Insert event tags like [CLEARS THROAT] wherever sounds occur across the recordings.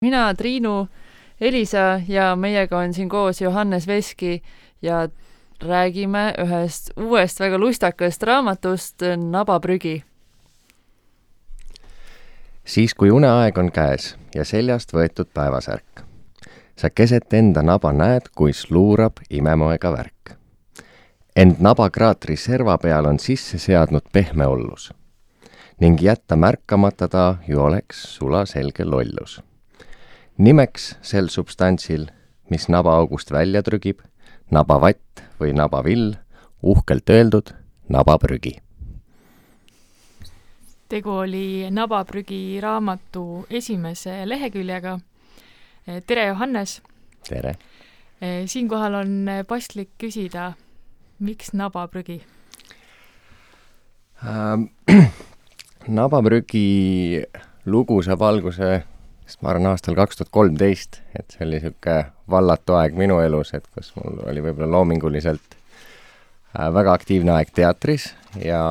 mina, Triinu, Elisa ja meiega on siin koos Johannes Veski ja räägime ühest uuest väga lustakast raamatust Nabaprügi. siis, kui uneaeg on käes ja seljast võetud päevasärk, sa keset enda naba näed, kuis luurab imemoega värk. ent nabakraatri serva peal on sisse seadnud pehme ollus ning jätta märkamata ta ju oleks sulaselge lollus nimeks sel substantsil, mis nabaaugust välja trügib, nabavatt või nabavill, uhkelt öeldud nabaprügi. tegu oli Nabaprügi raamatu esimese leheküljega. tere, Johannes! tere! siinkohal on paslik küsida, miks nabaprügi ähm,? [CLEARS THROAT] nabaprügi lugu saab alguse sest ma arvan, aastal kaks tuhat kolmteist, et see oli niisugune vallatu aeg minu elus, et kus mul oli võib-olla loominguliselt äh, väga aktiivne aeg teatris ja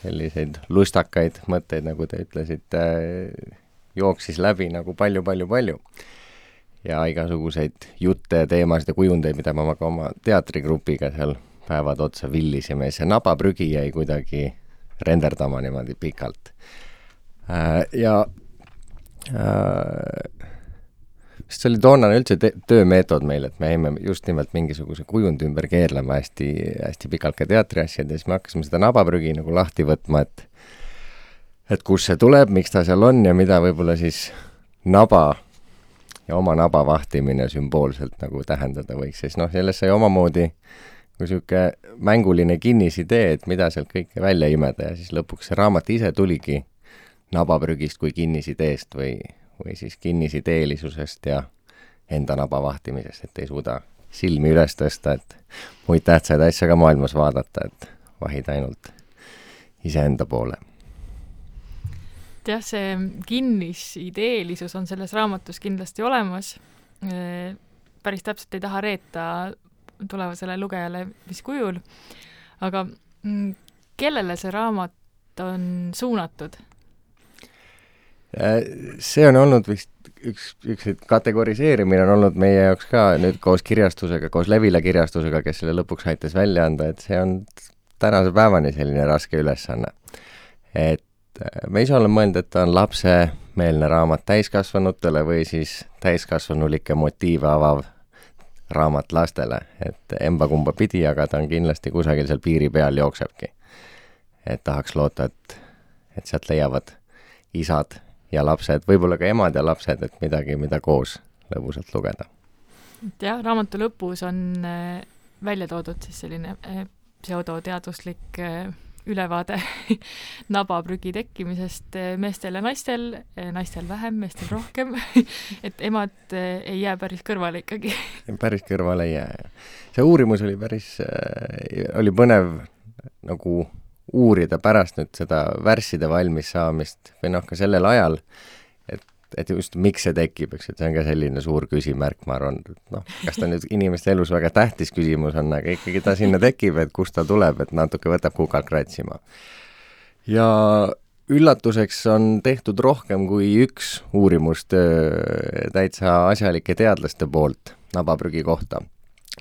selliseid lustakaid mõtteid, nagu te ütlesite, jooksis läbi nagu palju-palju-palju. ja igasuguseid jutte ja teemasid ja kujundeid, mida me ka oma teatrigrupiga seal päevad otsa villisime ja see nabaprügi jäi kuidagi renderdama niimoodi pikalt. Äh, ja Äh, sest see oli toonane üldse töömeetod meil, et me jäime just nimelt mingisuguse kujundi ümber keerlema hästi, hästi pikalt ka teatriasjad ja siis me hakkasime seda nabaprügi nagu lahti võtma, et et kust see tuleb, miks ta seal on ja mida võib-olla siis naba ja oma naba vahtimine sümboolselt nagu tähendada võiks, siis noh, sellest sai omamoodi kui niisugune mänguline kinnisidee, et mida sealt kõike välja imeda ja siis lõpuks see raamat ise tuligi nabaprügist kui kinnisideest või, või siis kinnisideelisusest ja enda naba vahtimisest, et ei suuda silmi üles tõsta, et muid tähtsaid asju ka maailmas vaadata, et vahid ainult iseenda poole. jah, see kinnisideelisus on selles raamatus kindlasti olemas. päris täpselt ei taha reeta tulevasele lugejale, mis kujul, aga mm, kellele see raamat on suunatud? Äh, see on olnud vist üks, üks kategoriseerimine on olnud meie jaoks ka nüüd koos kirjastusega, koos Levila kirjastusega, kes selle lõpuks aitas välja anda, et see on tänase päevani selline raske ülesanne. et äh, me ise oleme mõelnud, et ta on lapsemeelne raamat täiskasvanutele või siis täiskasvanulikke motiive avav raamat lastele, et emba-kumba pidi, aga ta on kindlasti kusagil seal piiri peal jooksebki. et tahaks loota, et, et sealt leiavad isad ja lapsed, võib-olla ka emad ja lapsed, et midagi, mida koos lõbusalt lugeda. jah, raamatu lõpus on äh, välja toodud siis selline äh, pseudoteaduslik äh, ülevaade [LAUGHS] nabaprügi tekkimisest meestel ja naistel, naistel vähem, meestel rohkem [LAUGHS] et emad ei jää päris kõrvale ikkagi päris kõrvale ei jää, jah. see uurimus oli päris, oli põnev nagu uurida pärast nüüd seda värsside valmissaamist või noh, ka sellel ajal, et, et just miks see tekib, eks, et see on ka selline suur küsimärk, ma arvan, noh, kas ta nüüd inimeste elus väga tähtis küsimus on, aga ikkagi ta sinna tekib, et kust ta tuleb, et natuke võtab kukalt kratsima. ja üllatuseks on tehtud rohkem kui üks uurimustöö täitsa asjalike teadlaste poolt nabaprügi kohta.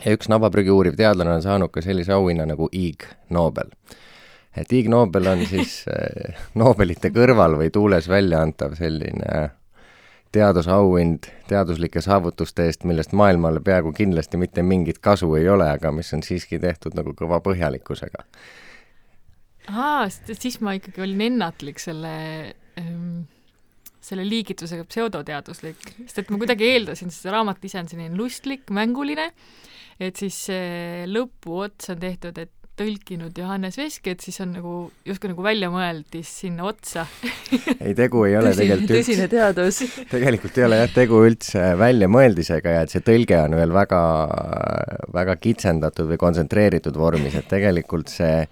ja üks nabaprügi uuriv teadlane on saanud ka sellise auhinna nagu Ig Nobel et Ig Nobel on siis [LAUGHS] äh, Nobelite kõrval või tuules välja antav selline teadusauhind teaduslike saavutuste eest, millest maailmale peaaegu kindlasti mitte mingit kasu ei ole, aga mis on siiski tehtud nagu kõva põhjalikkusega. aa, siis ma ikkagi olin ennatlik selle ähm, selle liigitusega pseudoteaduslik, sest et ma kuidagi eeldasin, sest see raamat ise on selline lustlik, mänguline, et siis lõpuots on tehtud, et tõlkinud Johannes Veski, et siis on nagu justkui nagu väljamõeldis sinna otsa. [LAUGHS] Ei, tegu ei ole tegelikult üldse tõsine teadus. [LAUGHS] Tegelikult ei ole jah, tegu üldse väljamõeldisega ja et see tõlge on veel väga, väga kitsendatud või kontsentreeritud vormis, et tegelikult see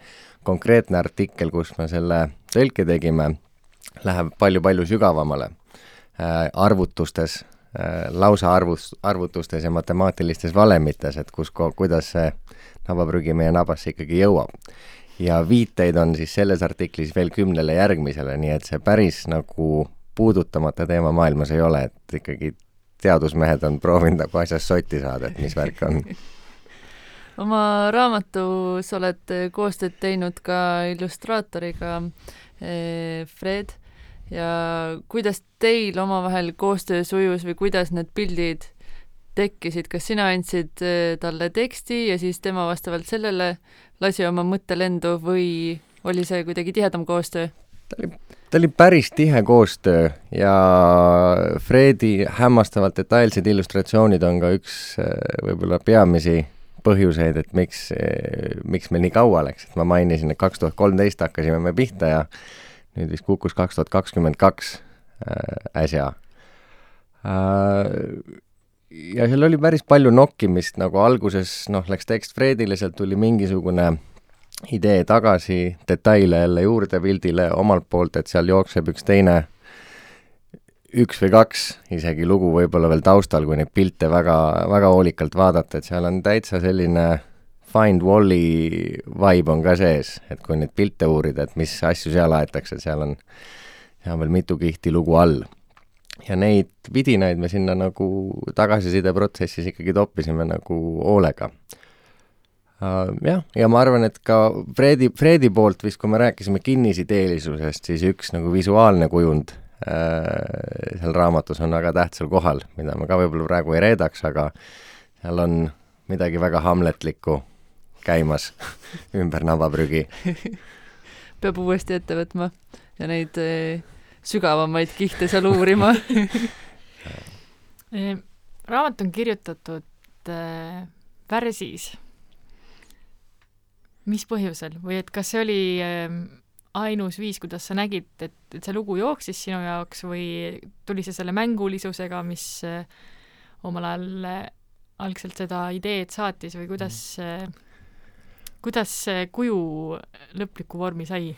konkreetne artikkel, kus me selle tõlke tegime, läheb palju-palju sügavamale. Äh, arvutustes äh,, lausa arvus, arvutustes ja matemaatilistes valemites, et kus, kuidas see nabaprügi meie nabasse ikkagi jõuab. ja viiteid on siis selles artiklis veel kümnele järgmisele, nii et see päris nagu puudutamata teema maailmas ei ole, et ikkagi teadusmehed on proovinud nagu asjast sotti saada, et mis värk on [LAUGHS] oma raamatus oled koostööd teinud ka illustraatoriga eh, Fred ja kuidas teil omavahel koostöö sujus või kuidas need pildid tekkisid, kas sina andsid eh, talle teksti ja siis tema vastavalt sellele lasi oma mõtte lendu või oli see kuidagi tihedam koostöö? ta oli, ta oli päris tihe koostöö ja Fredi hämmastavalt detailsed illustratsioonid on ka üks eh, võib-olla peamisi põhjuseid, et miks, eh, miks meil nii kaua läks, et ma mainisin, et kaks tuhat kolmteist hakkasime me pihta ja nüüd vist kukkus kaks tuhat kakskümmend kaks äh, äsja. Ja seal oli päris palju nokkimist, nagu alguses noh, läks tekst Fredile, sealt tuli mingisugune idee tagasi, detaile jälle juurde pildile omalt poolt, et seal jookseb üks teine, üks või kaks isegi lugu võib-olla veel taustal, kui neid pilte väga, väga hoolikalt vaadata, et seal on täitsa selline Find Walli vibe on ka sees, et kui neid pilte uurida, et mis asju seal aetakse, et seal on, seal on veel mitu kihti lugu all. Ja neid vidinaid me sinna nagu tagasisideprotsessis ikkagi toppisime nagu hoolega. Uh, jah, ja ma arvan, et ka Fredi, Fredi poolt vist, kui me rääkisime kinnisideelisusest, siis üks nagu visuaalne kujund äh, seal raamatus on väga tähtsal kohal, mida ma ka võib-olla praegu ei reedaks, aga seal on midagi väga hamletlikku käimas [LAUGHS] ümber navaprügi [LAUGHS] peab uuesti ette võtma ja neid äh, sügavamaid kihte seal uurima [LAUGHS] raamat on kirjutatud äh, värsis mis põhjusel või et kas see oli ähm, ainus viis, kuidas sa nägid, et, et see lugu jooksis sinu jaoks või tuli see selle mängulisusega, mis äh, omal ajal äh, algselt seda ideed saatis või kuidas mm., kuidas see kuju lõpliku vormi sai?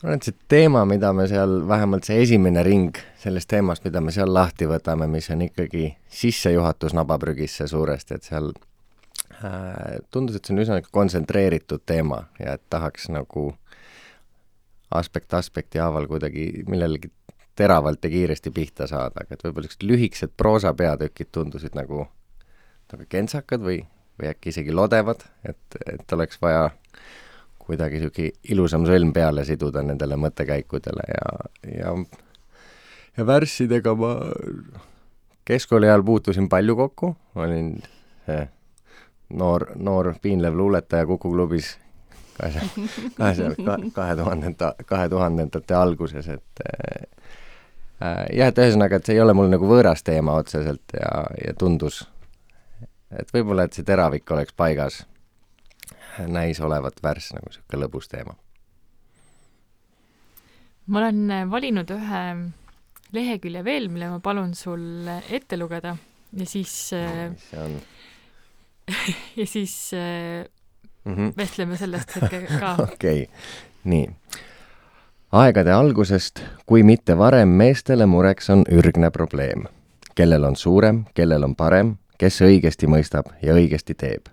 Ma arvan, et see teema, mida me seal, vähemalt see esimene ring sellest teemast, mida me seal lahti võtame, mis on ikkagi sissejuhatus nabaprügisse suuresti, et seal Äh, tundus, et see on üsna kontsentreeritud teema ja et tahaks nagu aspekt aspekti haaval kuidagi millelegi teravalt ja kiiresti pihta saada, aga et võib-olla niisugused lühikesed proosapeatükid tundusid nagu nagu kentsakad või, või äkki isegi lodevad, et, et oleks vaja kuidagi niisugune ilusam sõlm peale siduda nendele mõttekäikudele ja, ja ja värssidega ma keskkooli ajal puutusin palju kokku, olin eh, noor, noor piinlev luuletaja Kuku klubis kahe, kahe, kahe tuhandenda, kahe tuhandendate alguses, et äh, jah, et ühesõnaga, et see ei ole mul nagu võõras teema otseselt ja, ja tundus, et võib-olla, et see teravik oleks paigas, näis olevat värss nagu niisugune lõbus teema. ma olen valinud ühe lehekülje veel, mille ma palun sul ette lugeda ja siis no, on [LAUGHS] ja siis äh, mm -hmm. vestleme sellest [LAUGHS] hetke ka. okei okay., nii. aegade algusest, kui mitte varem, meestele mureks on ürgne probleem. kellel on suurem, kellel on parem, kes õigesti mõistab ja õigesti teeb.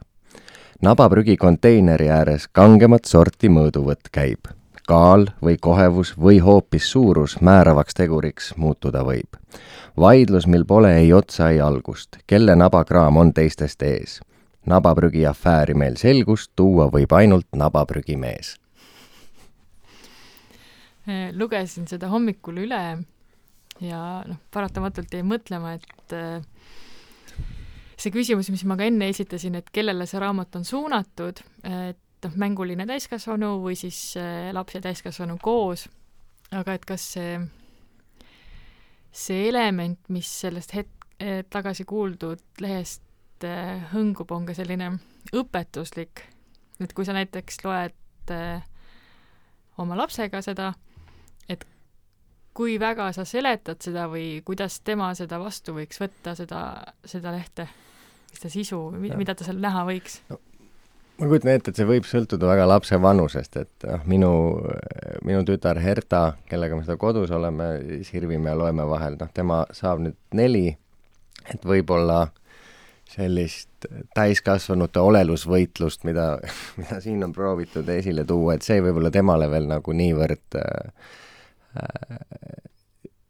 Nabaprügi konteineri ääres kangemat sorti mõõduvõtt käib. kaal või kohevus või hoopis suurus määravaks teguriks muutuda võib vaidlus, mil pole ei otsa, ei algust, kelle nabakraam on teistest ees nabaprügi afääri meil selgust tuua võib ainult nabaprügimees. lugesin seda hommikul üle ja noh, paratamatult jäi mõtlema, et äh, see küsimus, mis ma ka enne esitasin, et kellele see raamat on suunatud, et noh, mänguline täiskasvanu või siis äh, laps ja täiskasvanu koos, aga et kas see, see element, mis sellest hetk-, tagasi kuuldud lehest et hõngub, on ka selline õpetuslik, et kui sa näiteks loed äh, oma lapsega seda, et kui väga sa seletad seda või kuidas tema seda vastu võiks võtta, seda, seda lehte, seda sisu, mida ta seal näha võiks no.? ma kujutan ette, et see võib sõltuda väga lapse vanusest, et noh, minu, minu tütar Herta, kellega me seda kodus oleme, sirvime ja loeme vahel, noh, tema saab nüüd neli, et võib-olla sellist täiskasvanute olelusvõitlust, mida, [LAUGHS] mida siin on proovitud esile tuua, et see võib-olla temale veel nagu niivõrd äh,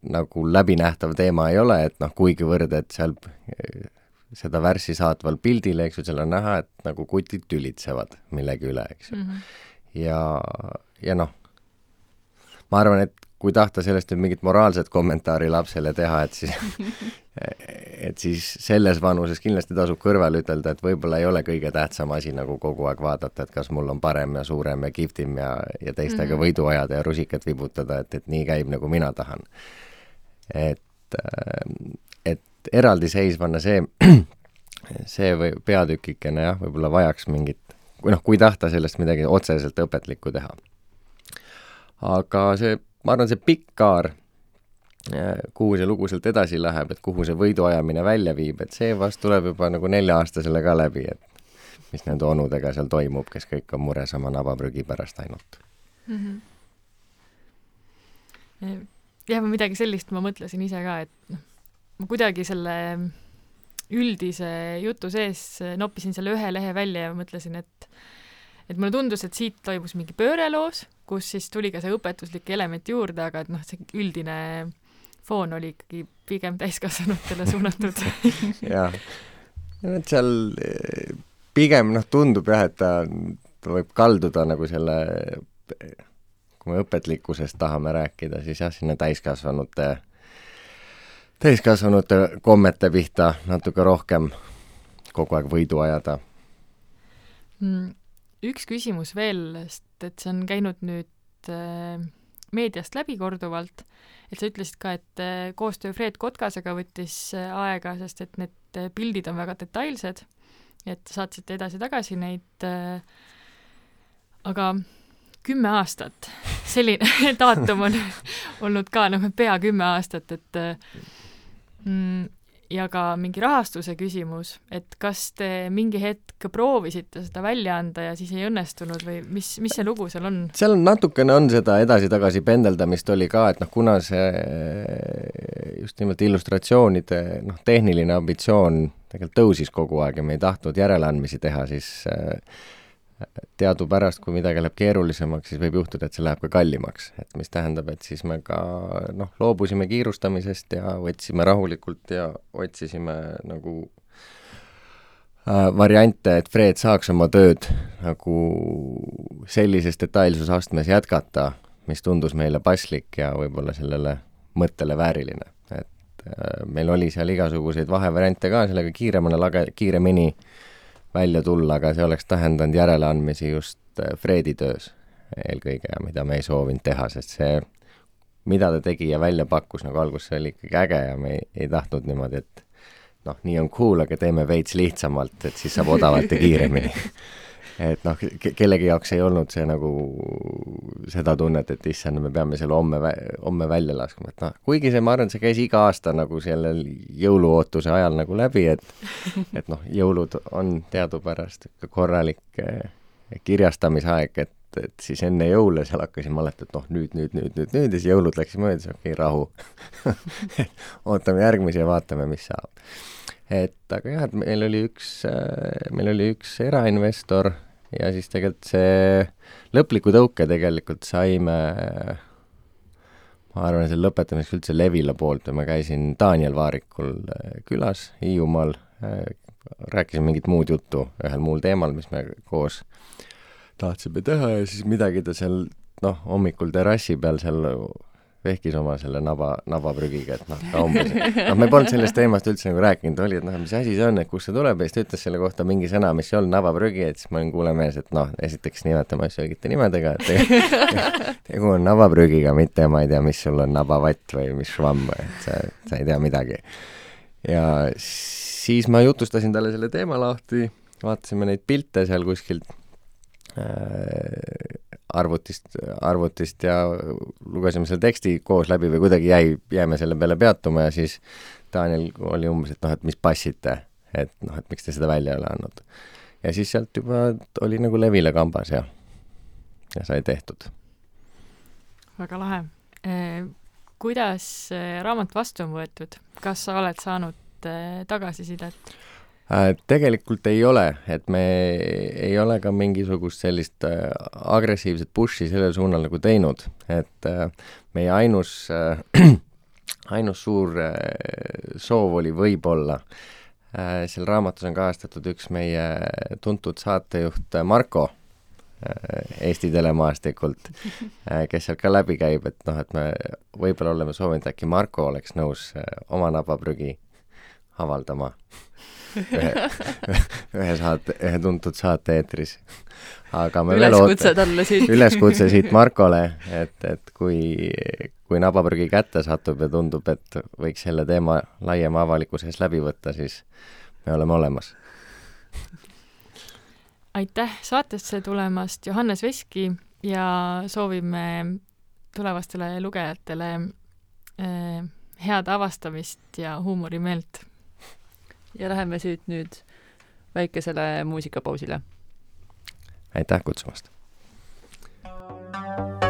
nagu läbinähtav teema ei ole, et noh, kuigivõrd, et seal äh, seda värssi saatval pildil, eks ju, seal on näha, et nagu kutid tülitsevad millegi üle, eks ju mm. -hmm. ja, ja noh, ma arvan, et kui tahta sellest nüüd mingit moraalset kommentaari lapsele teha, et siis [LAUGHS] et siis selles vanuses kindlasti tasub kõrvale ütelda, et võib-olla ei ole kõige tähtsam asi nagu kogu aeg vaadata, et kas mul on parem ja suurem ja kihvtim ja, ja teistega mm -hmm. võidu ajada ja rusikat vibutada, et, et nii käib, nagu mina tahan. et, et eraldiseisvana see, [CLEARS THROAT] see või peatükikene jah, võib-olla vajaks mingit, või noh, kui tahta sellest midagi otseselt õpetlikku teha. aga see ma arvan, see pikk kaar, kuhu see lugu sealt edasi läheb, et kuhu see võiduajamine välja viib, et see vast tuleb juba nagu nelja-aastasele ka läbi, et mis nende onudega seal toimub, kes kõik on mures oma navaprügi pärast ainult mm. -hmm. jah, midagi sellist ma mõtlesin ise ka, et noh, ma kuidagi selle üldise jutu sees noppisin selle ühe lehe välja ja mõtlesin, et et mulle tundus, et siit toimus mingi pööre loos, kus siis tuli ka see õpetuslik element juurde, aga et noh, see üldine foon oli ikkagi pigem täiskasvanutele suunatud. [LAUGHS] Jah, et seal eh, pigem noh, tundub jah, et ta, ta võib kalduda nagu selle, kui me õpetlikkusest tahame rääkida, siis jah, sinna täiskasvanute, täiskasvanute kommete pihta natuke rohkem kogu aeg võidu ajada. Mm üks küsimus veel, sest et see on käinud nüüd äh, meediast läbi korduvalt, et sa ütlesid ka, et äh, koostöö Fred Kotkasega võttis äh, aega, sest et need äh, pildid on väga detailsed, et saatsite edasi-tagasi neid aga kümme aastat, selline [LAUGHS] daatum on olnud ka nagu pea kümme aastat, et mm, ja ka mingi rahastuse küsimus, et kas te mingi hetk proovisite seda välja anda ja siis ei õnnestunud või mis, mis see lugu seal on? seal on natukene on seda edasi-tagasi pendeldamist oli ka, et noh, kuna see just nimelt illustratsioonide noh, tehniline ambitsioon tegelikult tõusis kogu aeg ja me ei tahtnud järeleandmisi teha, siis äh, teadupärast, kui midagi läheb keerulisemaks, siis võib juhtuda, et see läheb ka kallimaks, et mis tähendab, et siis me ka noh, loobusime kiirustamisest ja võtsime rahulikult ja otsisime nagu äh, variante, et Fred saaks oma tööd nagu sellises detailsusastmes jätkata, mis tundus meile paslik ja võib-olla sellele mõttele vääriline. et äh, meil oli seal igasuguseid vahevariante ka, sellega kiiremana lage, kiiremini äh, välja tulla, aga see oleks tähendanud järeleandmisi just äh, Fredi töös eelkõige ja mida me ei soovinud teha, sest see, mida ta tegi ja välja pakkus, nagu alguses oli ikkagi äge ja me ei, ei tahtnud niimoodi, et noh, nii on cool, aga teeme veits lihtsamalt, et siis saab odavalt ja kiiremini [LAUGHS] et noh, kellegi jaoks ei olnud see nagu seda tunnet, et issand, me peame selle homme, homme välja laskma, et noh, kuigi see, ma arvan, see käis iga aasta nagu sellel jõuluootuse ajal nagu läbi, et et noh, jõulud on teadupärast ikka korralik eh, kirjastamisaeg, et et siis enne jõule seal hakkasime alati, et noh, nüüd, nüüd, nüüd, nüüd, nüüd ja siis jõulud läksid mööda, siis okei okay,, rahu [LAUGHS] ootame järgmisi ja vaatame, mis saab. et aga jah, et meil oli üks, eh, meil oli üks erainvestor ja siis tegelikult see lõpliku tõuke tegelikult saime ma arvan, selle lõpetamiseks üldse Levila poolt ja ma käisin Daniel Vaarikul äh, külas Hiiumaal, äh, rääkisime mingit muud juttu ühel muul teemal, mis me koos tahtsime teha ja siis midagi ta seal noh, hommikul terrassi peal seal vehkis oma selle naba, nabaprügiga, et noh, ta umbes, noh, me polnud sellest teemast üldse nagu rääkinud, oli, et noh, mis asi see on, et kust see tuleb ja siis ta ütles selle kohta mingi sõna, mis ei olnud nabaprügi, et siis ma olin kuule mees, et noh, esiteks nimetame asju õigete nimedega, et [LAUGHS] tegu on nabaprügiga, mitte ma ei tea, mis sul on nabavatt või mis švamm, et sa, sa ei tea midagi. ja siis ma jutustasin talle selle teema lahti, vaatasime neid pilte seal kuskilt äh, arvutist, arvutist ja lugesime selle teksti koos läbi või kuidagi jäi, jäime selle peale peatuma ja siis Daniel oli umbes, et noh, et mis passite, et noh, et miks te seda välja ei ole andnud. ja siis sealt juba oli nagu levile kambas ja, ja sai tehtud. väga lahe eh,. kuidas eh, raamat vastu on võetud, kas sa oled saanud eh, tagasisidet? Äh, tegelikult ei ole, et me ei ole ka mingisugust sellist äh, agressiivset push'i sellel suunal nagu teinud, et äh, meie ainus [CLEARS THROAT] ainus suur soov oli võib-olla seal raamatus on kajastatud üks meie tuntud saatejuht Marko Eesti telemaastikult [LAUGHS] kes sealt ka läbi käib, et noh, et me võib-olla oleme soovinud, äkki Marko oleks nõus oma nabaprügi avaldama ühe, [LAUGHS] ühe saate, ühe tuntud saate eetris. aga me üleskutse talle siit. üleskutse siit Markole, et, et kui, kui nabaprügi kätte satub ja tundub, et võiks selle teema laiema avalikkuse ees läbi võtta, siis me oleme olemas. aitäh saatesse tulemast, Johannes Veski ja soovime tulevastele lugejatele eh, head avastamist ja huumorimeelt ja läheme siit nüüd väikesele muusikapausile. aitäh kutsumast! tere,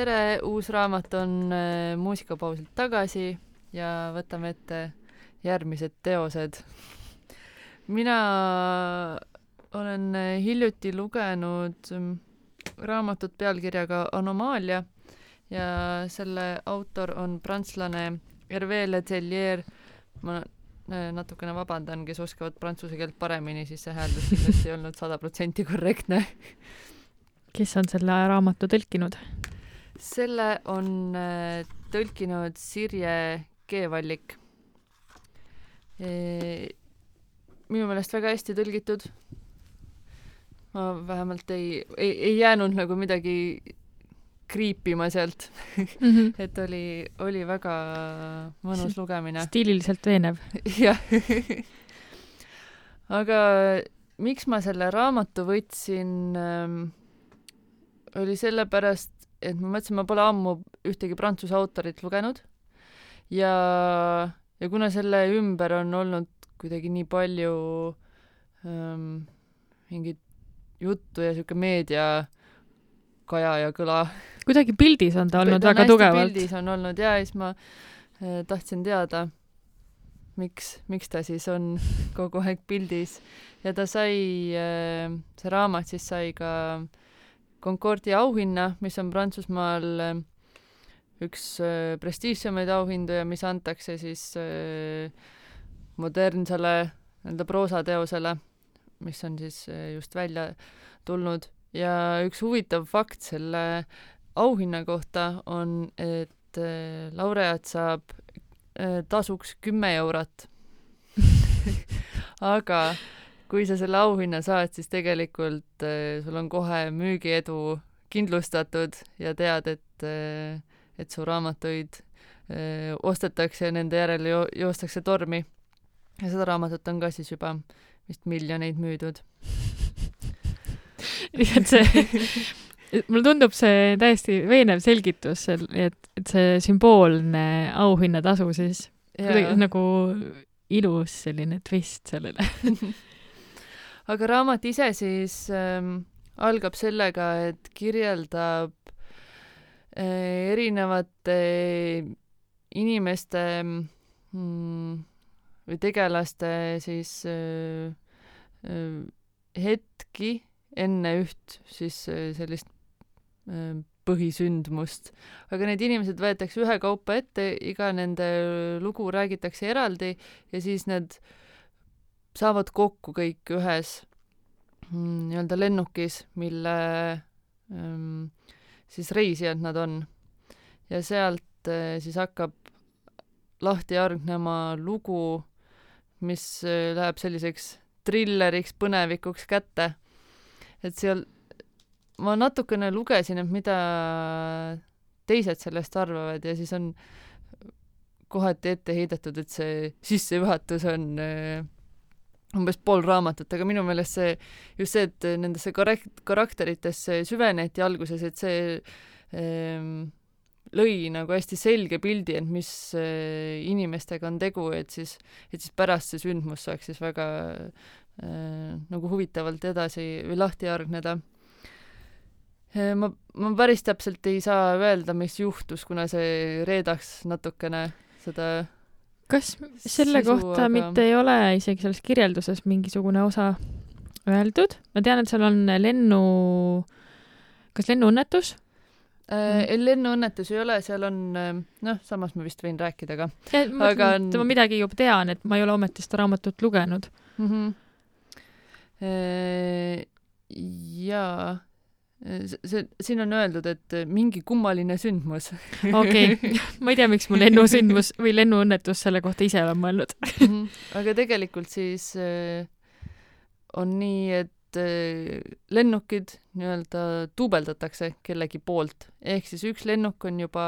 tere, uus raamat on äh, muusikapausilt tagasi ja võtame ette järgmised teosed. mina olen äh, hiljuti lugenud mm, raamatut pealkirjaga Anomaalia ja selle autor on prantslane Hervé Letelier. ma äh, natukene vabandan, kes oskavad prantsuse keelt paremini, siis see hääldus kindlasti ei olnud sada protsenti korrektne kes on selle raamatu tõlkinud? Selle on äh, tõlkinud Sirje G-Vallik. minu meelest väga hästi tõlgitud. ma vähemalt ei, ei, ei jäänud nagu midagi kriipima sealt mm. -hmm. [LAUGHS] et oli, oli väga mõnus lugemine. stiililiselt veenev. [LAUGHS] jah. aga miks ma selle raamatu võtsin ähm,, oli sellepärast, et ma mõtlesin, ma pole ammu ühtegi prantsuse autorit lugenud ja, ja kuna selle ümber on olnud kuidagi nii palju ähm, mingit juttu ja niisugune meedia kaja ja kõla. [LAUGHS] kuidagi pildis on ta olnud ta väga tugevalt. pildis on olnud ja siis ma äh, tahtsin teada, miks, miks ta siis on [LAUGHS] kogu aeg pildis ja ta sai äh,, see raamat siis sai ka äh, Concordi auhinna, mis on Prantsusmaal äh, üks äh, prestiižsemaid auhindu ja mis antakse siis äh, modernsele nii-öelda proosateosele, mis on siis just välja tulnud. Ja üks huvitav fakt selle auhinna kohta on, et laureaat saab tasuks kümme eurot. [LAUGHS] Aga kui sa selle auhinna saad, siis tegelikult äh, sul on kohe müügiedu kindlustatud ja tead, et äh,, et su raamatuid äh, ostetakse ja nende järele jo joostakse tormi. ja seda raamatut on ka siis juba vist miljoneid müüdud. nii [LAUGHS] et see mulle tundub see täiesti veenev selgitus, et, et see sümboolne auhinnatasu siis kuidagi nagu ilus selline twist sellele [LAUGHS] aga raamat ise siis ähm, algab sellega, et kirjeldab äh, erinevate inimeste mm, või tegelaste siis äh, äh, hetki enne üht siis äh, sellist äh, põhisündmust. aga need inimesed võetakse ühekaupa ette, iga nende lugu räägitakse eraldi ja siis need äh, saavad kokku kõik ühes mm, nii-öelda lennukis, mille ähm, siis reisijad nad on. ja sealt äh, siis hakkab lahti hargnema lugu, mis äh, läheb selliseks trilleriks, põnevikuks kätte. et seal ma natukene lugesin, et mida teised sellest arvavad ja siis on kohati ette heidetud, et see sissejuhatus on äh, umbes pool raamatut, aga minu meelest see, just see, et nendesse korrekt-, karakteritesse süveneti alguses, et see ähm, lõi nagu hästi selge pildi, et mis äh, inimestega on tegu, et siis, et siis pärast see sündmus saaks siis väga äh, nagu huvitavalt edasi või lahti hargneda äh,. ma, ma päris täpselt ei saa öelda, mis juhtus, kuna see reedaks natukene seda kas selle sisu, kohta aga... mitte ei ole isegi selles kirjelduses mingisugune osa öeldud? ma tean, et seal on lennu, kas lennuõnnetus? Äh, mm. lennuõnnetus ei ole, seal on, äh, noh, samas ma vist võin rääkida ka. aga on... ma midagi juba tean, et ma ei ole ometi seda raamatut lugenud mm. -hmm. jaa see, siin on öeldud, et mingi kummaline sündmus. [LAUGHS] okei [LAUGHS] ma ei tea, miks ma lennusündmus või lennuõnnetus selle kohta ise olen mõelnud mhm. aga tegelikult siis äh, on nii, et äh, lennukid nii-öelda duubeldatakse kellegi poolt, ehk siis üks lennuk on juba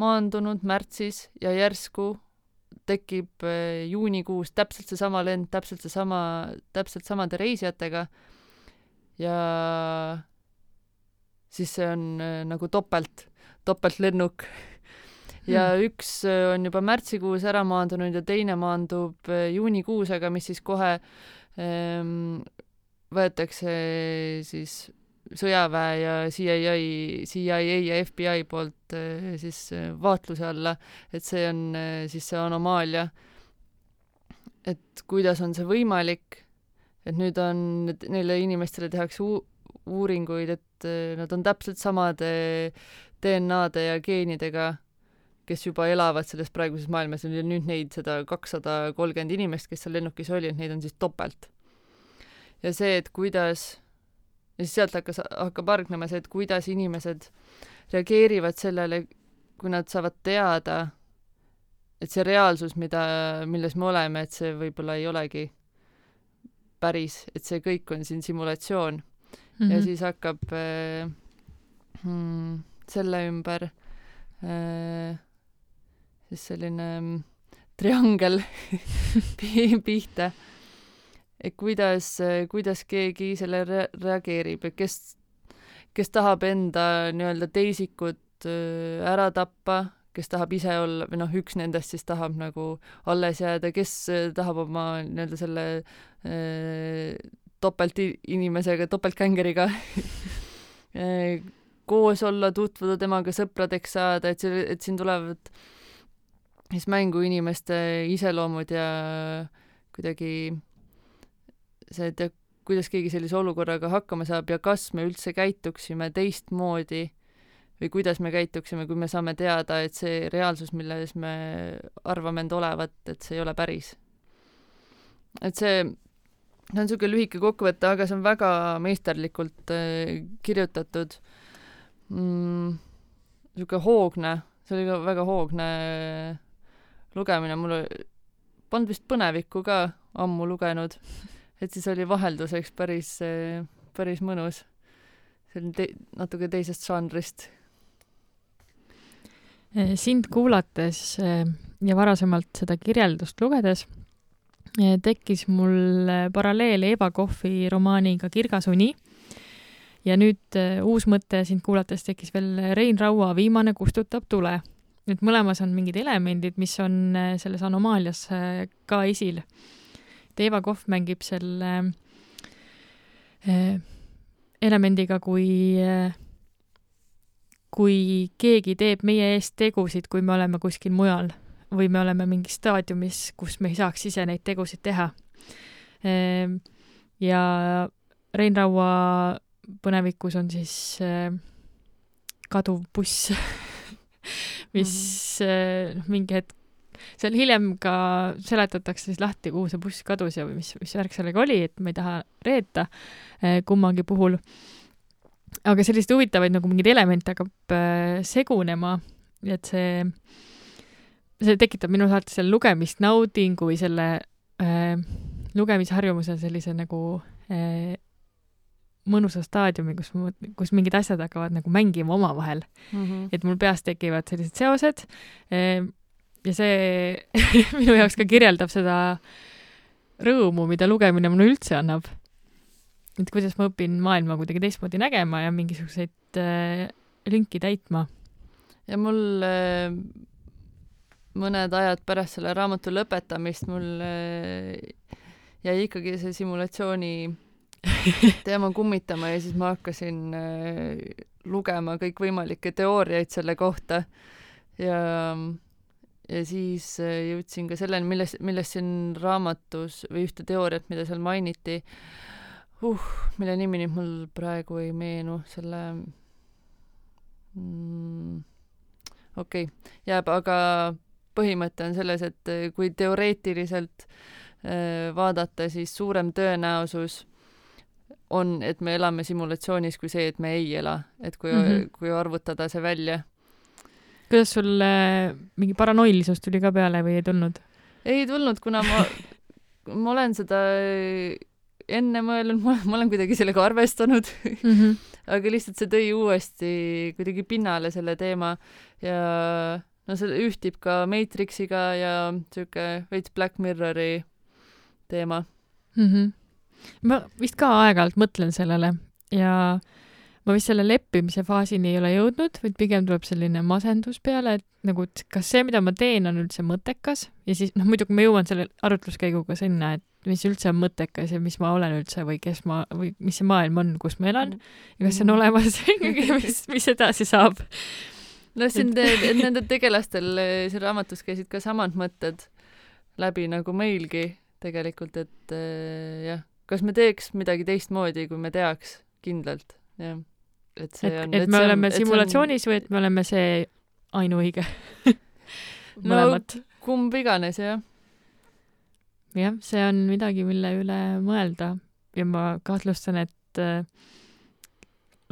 maandunud märtsis ja järsku tekib äh, juunikuus täpselt seesama lend, täpselt seesama, täpselt samade reisijatega ja siis see on äh, nagu topelt, topeltlennuk. ja hmm. üks äh, on juba märtsikuus ära maandunud ja teine maandub äh, juunikuus, aga mis siis kohe ähm, võetakse siis sõjaväe ja CIA, CIA ja FBI poolt siis vaatluse alla, et see on siis see anomaalia. et kuidas on see võimalik, et nüüd on, neile inimestele tehakse uu-, uuringuid, et nad on täpselt samade DNA-de ja geenidega, kes juba elavad selles praeguses maailmas ja nüüd neid seda kakssada kolmkümmend inimest, kes seal lennukis oli, et neid on siis topelt. ja see, et kuidas ja siis sealt hakkas, hakkab hargnema see, et kuidas inimesed reageerivad sellele, kui nad saavad teada, et see reaalsus, mida, milles me oleme, et see võib-olla ei olegi päris, et see kõik on siin simulatsioon mm. -hmm. ja siis hakkab äh, hmm, selle ümber äh, siis selline mm, triangel [LAUGHS] pihta et kuidas, kuidas keegi sellele reageerib ja kes, kes tahab enda nii-öelda teisikut ära tappa, kes tahab ise olla, või noh, üks nendest siis tahab nagu alles jääda, kes tahab oma nii-öelda selle äh, topeltinimesega, topeltgängeriga [LAUGHS] koos olla, tutvuda temaga, sõpradeks saada, et see, et siin tulevad siis mängu inimeste iseloomud ja kuidagi see, et kuidas keegi sellise olukorraga hakkama saab ja kas me üldse käituksime teistmoodi või kuidas me käituksime, kui me saame teada, et see reaalsus, milles me arvame end olevat, et see ei ole päris. et see, see on niisugune lühike kokkuvõte, aga see on väga meisterlikult äh, kirjutatud mm,. niisugune hoogne, see oli ka väga hoogne äh, lugemine, mul polnud vist põnevikku ka ammu lugenud et siis oli vahelduseks päris, päris mõnus. selline te-, natuke teisest žanrist. Sind kuulates ja varasemalt seda kirjeldust lugedes tekkis mul paralleel Eva Kohvi romaaniga Kirgas uni ja nüüd uus mõte sind kuulates tekkis veel Rein Raua Viimane kustutab tule. et mõlemas on mingid elemendid, mis on selles anomaalias ka esil. Eva Kohv mängib selle äh, elemendiga, kui äh, kui keegi teeb meie eest tegusid, kui me oleme kuskil mujal või me oleme mingis staadiumis, kus me ei saaks ise neid tegusid teha. Ehm, ja Rein Raua põnevikus on siis äh, kaduv buss [LAUGHS] mis noh, mingi hetk seal hiljem ka seletatakse siis lahti, kuhu see buss kadus ja mis, mis värk sellega oli, et ma ei taha reeta eh, kummagi puhul. aga selliseid huvitavaid nagu mingeid elemente hakkab segunema, et see, see tekitab minus alati selle lugemisnaudingu või selle äh, lugemisharjumuse sellise nagu äh, mõnusa staadiumi, kus, kus mingid asjad hakkavad nagu mängima omavahel mm. -hmm. et mul peas tekivad sellised seosed ja see [LAUGHS] minu jaoks ka kirjeldab seda rõõmu, mida lugemine mulle üldse annab. et kuidas ma õpin maailma kuidagi teistmoodi nägema ja mingisuguseid äh, lünki täitma. ja mul äh, mõned ajad pärast selle raamatu lõpetamist mul äh, jäi ikkagi see simulatsiooni [LAUGHS] teema kummitama ja siis ma hakkasin äh, lugema kõikvõimalikke teooriaid selle kohta. Ja ja siis äh, jõudsin ka selleni, milles, millest siin raamatus või ühte teooriat, mida seal mainiti, uh, mille nimi nüüd mul praegu ei meenu, selle mm, okei okay,, jääb, aga põhimõte on selles, et äh, kui teoreetiliselt äh, vaadata, siis suurem tõenäosus on, et me elame simulatsioonis, kui see, et me ei ela, et kui mm, -hmm. kui arvutada see välja kuidas sul äh, mingi paranoilisus tuli ka peale või ei tulnud? ei tulnud, kuna ma, [LAUGHS] ma olen seda enne mõelnud, ma olen kuidagi sellega arvestanud mm. -hmm. aga lihtsalt see tõi uuesti kuidagi pinnale selle teema ja no see ühtib ka Matrixiga ja sihuke veits Black Mirrori teema mm. -hmm. ma vist ka aeg-ajalt mõtlen sellele ja ma vist selle leppimise faasini ei ole jõudnud, vaid pigem tuleb selline masendus peale, et nagu, et kas see, mida ma teen, on üldse mõttekas ja siis noh, muidugi ma jõuan selle arutluskäiguga sinna, et mis üldse on mõttekas ja mis ma olen üldse või kes ma või mis see maailm on, kus ma elan ja kas see on olemas [LAUGHS] ja mis, mis edasi saab. No siin te, et nendel tegelastel eh, seal raamatus käisid ka samad mõtted läbi nagu meilgi tegelikult, et äh, jah, kas me teeks midagi teistmoodi, kui me teaks kindlalt, jah et see on et, et me oleme on, simulatsioonis on... või et me oleme see ainuõige mõlemat [LAUGHS] no,? kumb iganes, jah. jah, see on midagi, mille üle mõelda ja ma kahtlustan, et äh,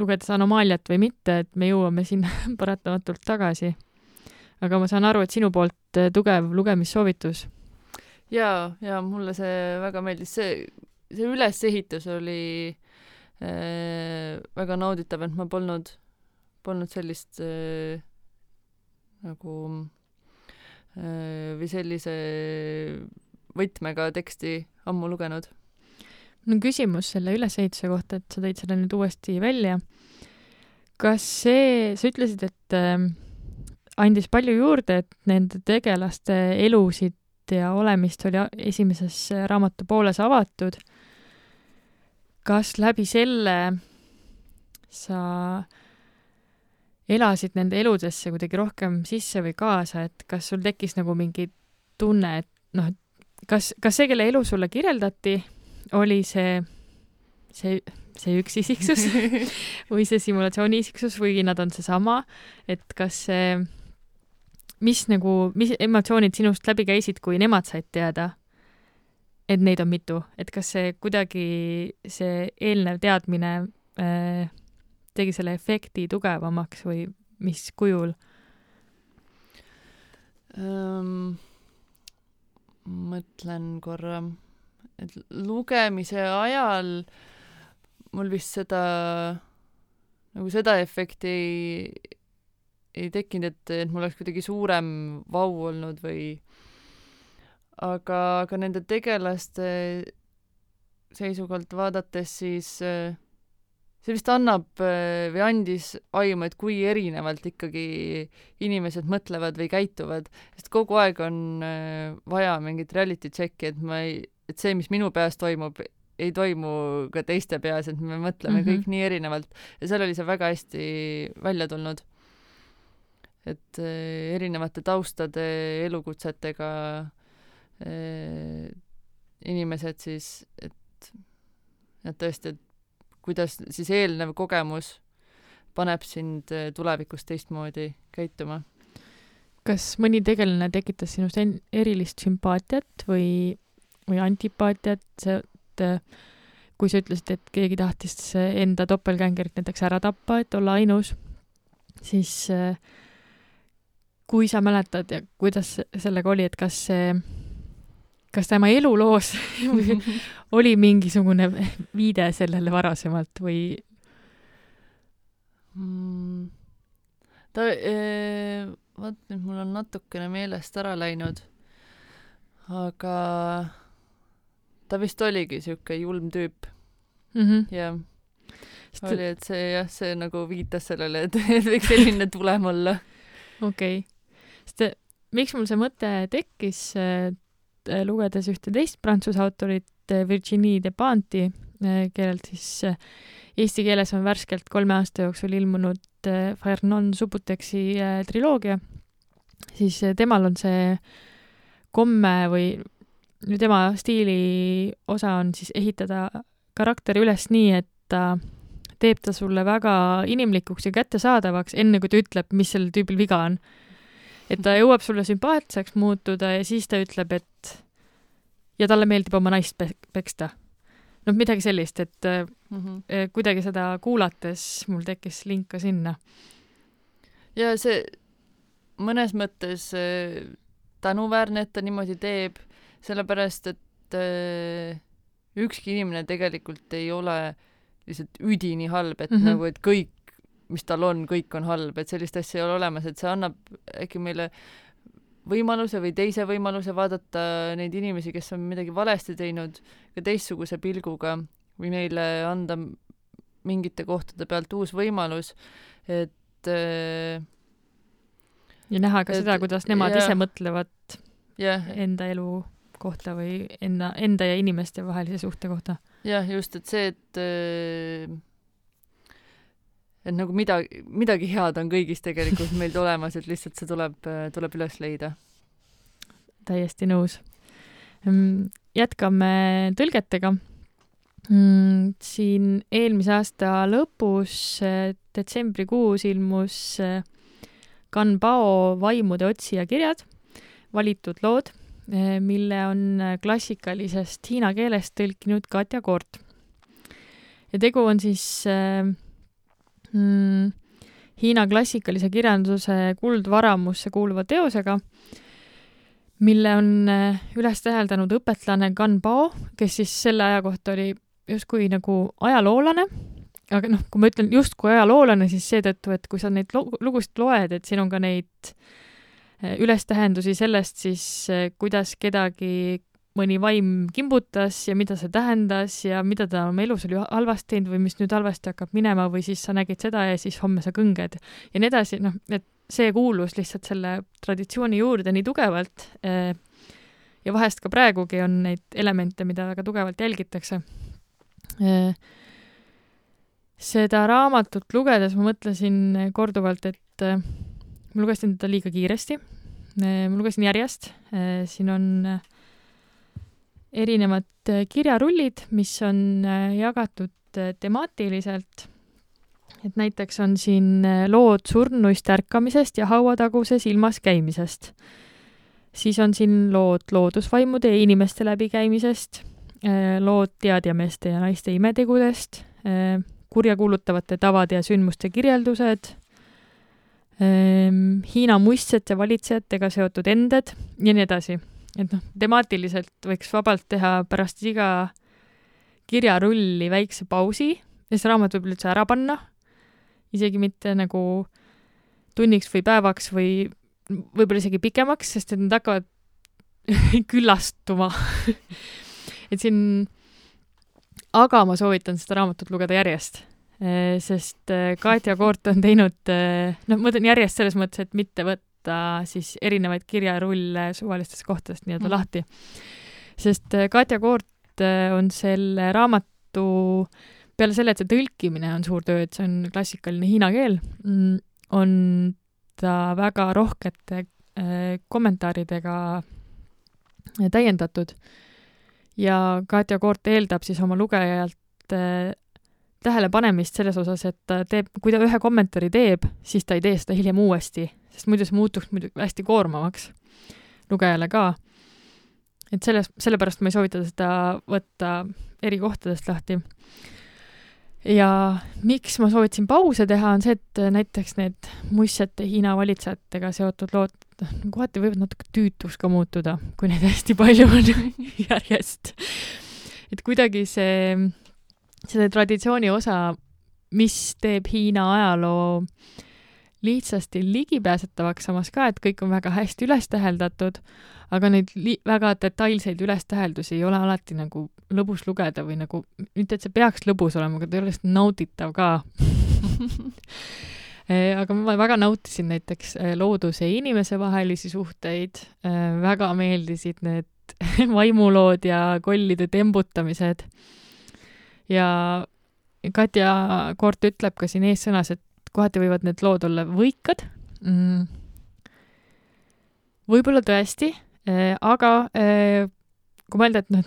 lugedes Anomaaliat või mitte, et me jõuame sinna [LAUGHS] paratamatult tagasi. aga ma saan aru, et sinu poolt äh, tugev lugemissoovitus. jaa, ja mulle see väga meeldis, see, see ülesehitus oli Äh, väga nauditav, et ma polnud, polnud sellist äh, nagu äh, või sellise võtmega teksti ammu lugenud. Mul on küsimus selle ülesehituse kohta, et sa tõid selle nüüd uuesti välja. kas see, sa ütlesid, et äh, andis palju juurde, et nende tegelaste elusid ja olemist oli esimeses raamatu pooles avatud kas läbi selle sa elasid nende eludesse kuidagi rohkem sisse või kaasa, et kas sul tekkis nagu mingi tunne, et noh, et kas, kas see, kelle elu sulle kirjeldati, oli see, see, see üks isiksus [LAUGHS] või see simulatsiooni isiksus või nad on seesama, et kas see, mis nagu, mis emotsioonid sinust läbi käisid, kui nemad said teada, et neid on mitu, et kas see kuidagi, see eelnev teadmine äh, tegi selle efekti tugevamaks või mis kujul um,? mõtlen korra, et lugemise ajal mul vist seda, nagu seda efekti ei, ei tekkinud, et, et mul oleks kuidagi suurem vau olnud või aga, aga nende tegelaste seisukohalt vaadates siis see vist annab või andis aimu, et kui erinevalt ikkagi inimesed mõtlevad või käituvad, sest kogu aeg on vaja mingit reality check'i, et ma ei, et see, mis minu peas toimub, ei toimu ka teiste peas, et me mõtleme mm -hmm. kõik nii erinevalt ja seal oli see väga hästi välja tulnud. et erinevate taustade, elukutsetega Äh, inimesed siis, et, et tõesti, et kuidas siis eelnev kogemus paneb sind äh, tulevikus teistmoodi käituma. kas mõni tegelane tekitas sinust erilist sümpaatiat või, või antipaatiat, et kui sa ütlesid, et keegi tahtis enda topelgängerit näiteks ära tappa, et olla ainus, siis äh, kui sa mäletad ja kuidas sellega oli, et kas see kas tema eluloos [LAUGHS] [LAUGHS] oli mingisugune viide sellele varasemalt või mm,? ta eh,, vot nüüd mul on natukene meelest ära läinud, aga ta vist oligi sihuke julm tüüp mm -hmm.. jah. oli, et see jah, see nagu viitas sellele, et, [LAUGHS] et võiks selline tulem olla. okei okay., sest miks mul see mõte tekkis, Äh, lugedes ühte teist prantsuse autorit, äh, Virginie Desplanti, äh, kellelt siis eesti keeles on värskelt kolme aasta jooksul ilmunud Fernon Subutexi triloogia, siis temal on see komme või tema stiili osa on siis ehitada karakter üles nii, et ta teeb ta sulle väga inimlikuks ja kättesaadavaks, enne kui ta ütleb, mis sellel tüübil viga on et ta jõuab sulle sümpaatseks muutuda ja siis ta ütleb, et ja talle meeldib oma naist pe peksta. noh, midagi sellist, et mm -hmm. kuidagi seda kuulates mul tekkis link ka sinna. ja see mõnes mõttes äh, tänuväärne, et ta niimoodi teeb, sellepärast et äh, ükski inimene tegelikult ei ole lihtsalt üdini halb, et mm -hmm. nagu, et kõik mis tal on, kõik on halb, et sellist asja ei ole olemas, et see annab äkki meile võimaluse või teise võimaluse vaadata neid inimesi, kes on midagi valesti teinud, ka teistsuguse pilguga või neile anda mingite kohtade pealt uus võimalus, et äh, ja näha ka Et- seda, kuidas nemad jah. ise mõtlevad jah, enda elu kohta või enda, enda ja inimeste vahelise suhte kohta. jah, just, et see, et äh, et nagu midagi, midagi head on kõigis tegelikult meil olemas, et lihtsalt see tuleb, tuleb üles leida. täiesti nõus. jätkame tõlgetega. siin eelmise aasta lõpus, eh, detsembrikuus ilmus eh, Gan Bao Vaimude otsija kirjad, valitud lood, mille on eh, klassikalisest hiina keelest tõlkinud Katja Koort. ja tegu on siis äh, mm, Hiina klassikalise kirjanduse kuldvaramusse kuuluva teosega, mille on üles täheldanud õpetlane Gan Bao, kes siis selle aja kohta oli justkui nagu ajaloolane, aga noh, kui ma ütlen justkui ajaloolane, siis seetõttu, et kui sa neid lugusid loed, et siin on ka neid äh, ülestähendusi sellest siis, äh, kuidas kedagi mõni vaim kimbutas ja mida see tähendas ja mida ta oma elus oli halvasti teinud või mis nüüd halvasti hakkab minema või siis sa nägid seda ja siis homme sa kõnged ja nii edasi, noh, et see kuulus lihtsalt selle traditsiooni juurde nii tugevalt. eh, ja vahest ka praegugi on neid elemente, mida väga tugevalt jälgitakse. seda raamatut lugedes ma mõtlesin korduvalt, et eh, ma lugesin teda liiga kiiresti. ma lugesin järjest, siin on eh, erinevad äh, kirjarullid, mis on äh, jagatud äh, temaatiliselt. et näiteks on siin lood surnuist ärkamisest ja hauataguses ilmas käimisest. siis on siin lood loodusvaimude ja inimeste läbikäimisest, lood teadjameeste ja naiste imetegudest, kurjakuulutavate tavade ja sündmuste kirjeldused, Hiina muistsete valitsejatega seotud ended ja nii edasi. Et noh, temaatiliselt võiks vabalt teha pärast iga kirjarulli väikse pausi ja see raamat võib üldse ära panna, isegi mitte nagu tunniks või päevaks või võib-olla isegi pikemaks, sest et nad hakkavad [LAUGHS] küllastuma. [LAUGHS] Et siin, aga ma soovitan seda raamatut lugeda järjest, sest Katja Koort on teinud, noh, ma mõtlen järjest selles mõttes, et mitte võtta võtta siis erinevaid kirjarulle suvalistest kohtadest nii-öelda mm. lahti. sest Katja Koort on selle raamatu, peale selle, et see tõlkimine on suur töö, et see on klassikaline hiina keel, mm, on ta väga rohkete kommentaaridega täiendatud. ja Katja Koort eeldab siis oma lugejalt tähelepanemist selles osas, et ta teeb, kui ta ühe kommentaari teeb, siis ta ei tee seda hiljem uuesti, sest muidu see muutuks muidugi hästi koormavaks lugejale ka. et selles, sellepärast ma ei soovita seda võtta eri kohtadest lahti. ja miks ma soovitasin pause teha, on see, et näiteks need muistsete Hiina valitsejatega seotud lood kohati võivad natuke tüütuks ka muutuda, kui neid hästi palju on [LAUGHS] järjest. et kuidagi see selle traditsiooni osa, mis teeb Hiina ajaloo lihtsasti ligipääsetavaks, samas ka, et kõik on väga hästi üles täheldatud, aga neid li-, väga detailseid ülestäheldusi ei ole alati nagu lõbus lugeda või nagu, mitte et see peaks lõbus olema, aga ta ei ole lihtsalt nauditav ka. [LAUGHS] Aga ma väga nautisin näiteks looduse ja inimese vahelisi suhteid, väga meeldisid need [LAUGHS] vaimulood ja kollide tembutamised ja Katja Koort ütleb ka siin eessõnas, et kohati võivad need lood olla võikad. Mm.. võib-olla tõesti, aga kui mõelda, et noh,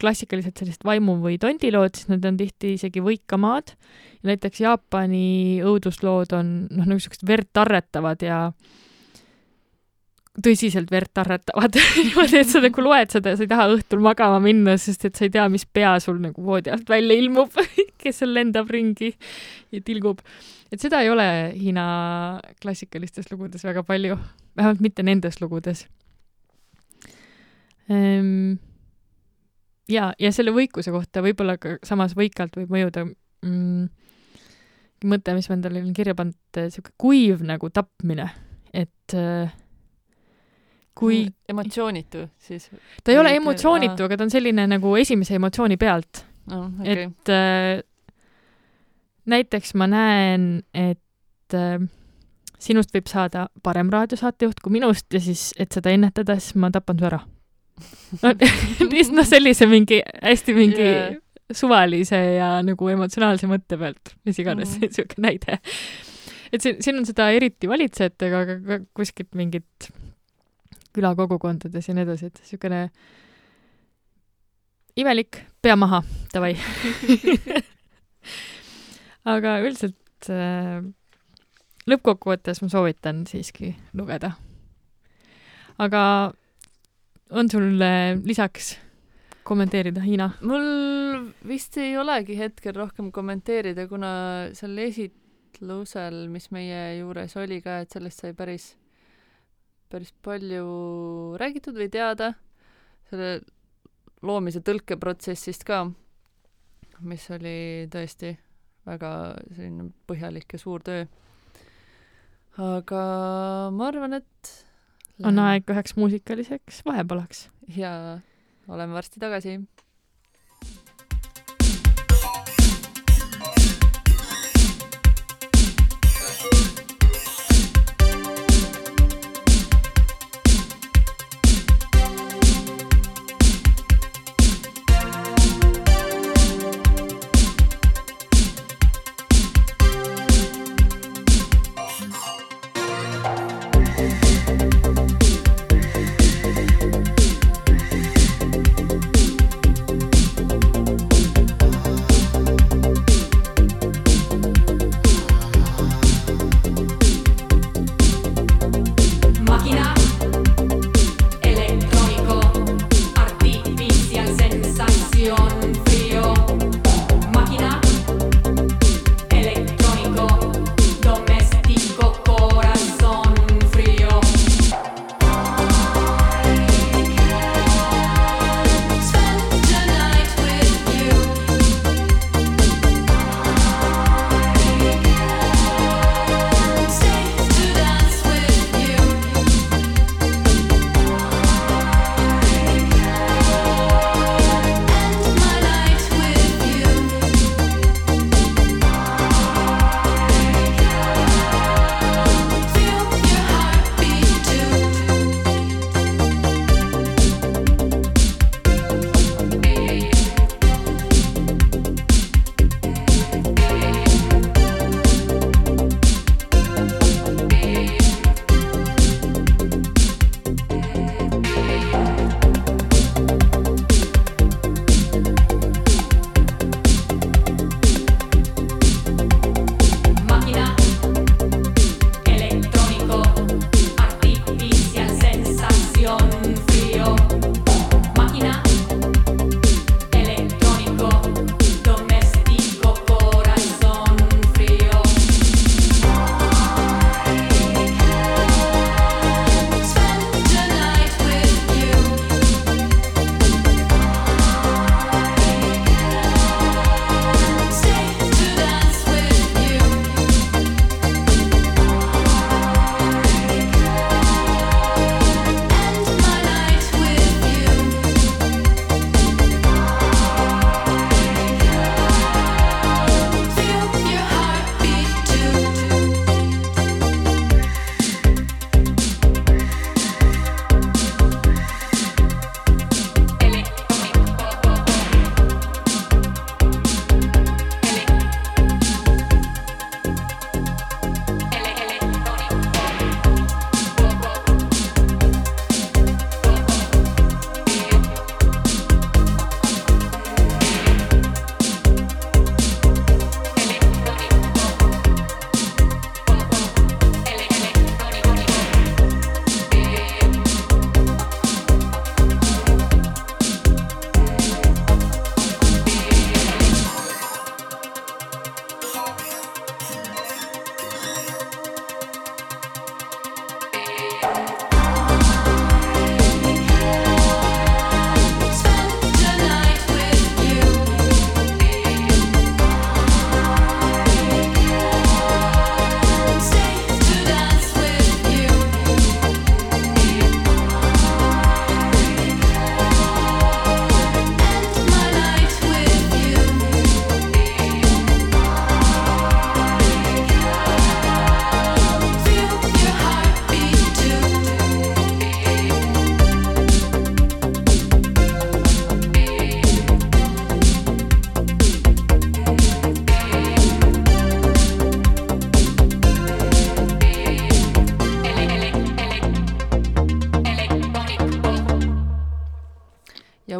klassikaliselt sellised vaimu- või tondilood, siis nad on tihti isegi võikamaad. Ja näiteks Jaapani õuduslood on noh, niisugused verd tarretavad ja tõsiselt verd tarretavad [LAUGHS] niimoodi, et sa nagu loed seda ja sa ei taha õhtul magama minna, sest et sa ei tea, mis pea sul nagu voodi alt välja ilmub [LAUGHS] kes seal lendab ringi ja tilgub. et seda ei ole Hiina klassikalistes lugudes väga palju, vähemalt mitte nendes lugudes ehm, ja, ja selle võikuse kohta võib-olla ka samas võikalt võib mõjuda mm, mõte, mis ma endale olin kirja pannud, niisugune kuiv nagu tapmine, et äh, kui emotsioonitu siis? ta ei ole emotsioonitu, aga ta on selline nagu esimese emotsiooni pealt no,. Okay. et äh, näiteks ma näen, et äh, sinust võib saada parem raadiosaatejuht kui minust ja siis, et seda ennetada, siis ma tapan su ära. noh, [LAUGHS] sellise mingi hästi mingi yeah. suvalise ja nagu emotsionaalse mõtte pealt, mis iganes mm siuke näide. et siin, siin on seda eriti valitsejatega, aga ka kuskilt mingit külakogukondades ja nii edasi, et niisugune imelik, pea maha, davai [LAUGHS] aga üldiselt äh, lõppkokkuvõttes ma soovitan siiski lugeda. aga on sul äh, lisaks kommenteerida, Hiina? mul vist ei olegi hetkel rohkem kommenteerida, kuna seal esitlusel, mis meie juures oli ka, et sellest sai päris päris palju räägitud või teada selle loomise tõlkeprotsessist ka, mis oli tõesti väga selline põhjalik ja suur töö. aga ma arvan, et on aeg üheks muusikaliseks vahepalaks. jaa, oleme varsti tagasi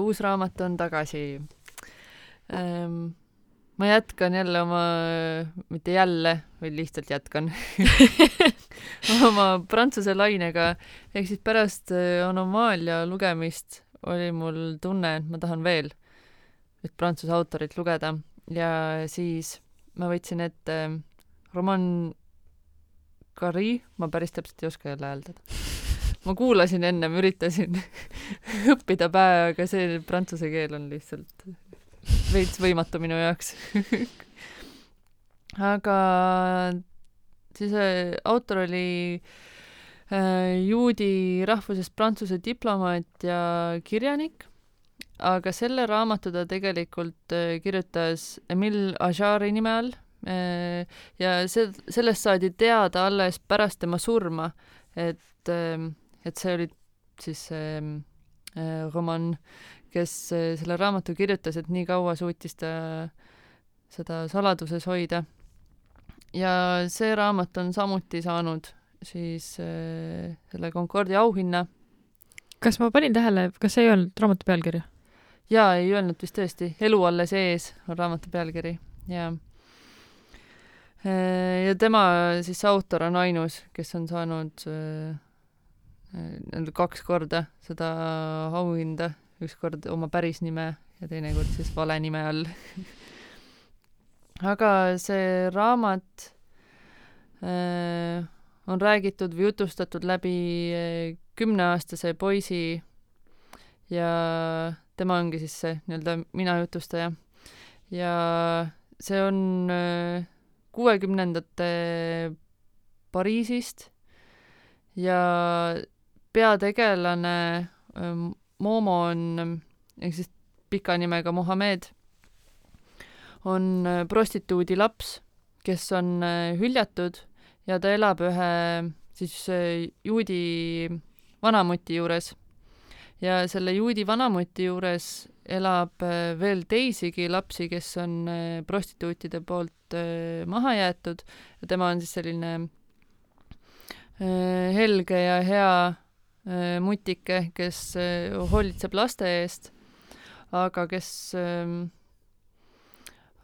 uus raamat on tagasi. Ähm, ma jätkan jälle oma, mitte jälle, vaid lihtsalt jätkan [LAUGHS] oma prantsuse lainega, ehk siis pärast äh, Anomaalia lugemist oli mul tunne, et ma tahan veel üht prantsuse autorit lugeda. Ja siis ma võtsin ette roman Gary, ma päris täpselt ei oska jälle hääldada. [LAUGHS] ma kuulasin ennem, üritasin [LAUGHS] õppida pähe, aga see prantsuse keel on lihtsalt veits võimatu minu jaoks. [LAUGHS] Aga siis äh, autor oli äh, juudi rahvusest prantsuse diplomaat ja kirjanik, aga selle raamatu ta tegelikult äh, kirjutas Emile Ajari nime all äh, ja see, sellest saadi teada alles pärast tema surma, et äh,, et see oli siis see äh, roman kes eh, selle raamatu kirjutas, et nii kaua suutis ta seda saladuses hoida. ja see raamat on samuti saanud siis äh, selle Concordia auhinna. kas ma panin tähele, kas see ei olnud raamatu pealkiri? jaa, ei öelnud vist tõesti, Elu alles ees on raamatu pealkiri, jaa. Ja tema siis autor on ainus, kes on saanud nii-öelda kaks korda seda auhinda ükskord oma päris nime ja teinekord siis vale nime all [LAUGHS] aga see raamat äh, on räägitud või jutustatud läbi äh, kümneaastase poisi ja tema ongi siis see nii-öelda mina jutustaja. ja see on äh, kuuekümnendate Pariisist ja peategelane ähm, Momo on, ehk siis pika nimega Mohammed, on äh, prostituudi laps, kes on äh, hüljatud ja ta elab ühe siis äh, juudi vanamuti juures. ja selle juudi vanamuti juures elab veel teisigi lapsi, kes on prostituutide poolt maha jäetud ja tema on siis selline helge ja hea mutike, kes äh, hoolitseb laste eest, aga kes ähm,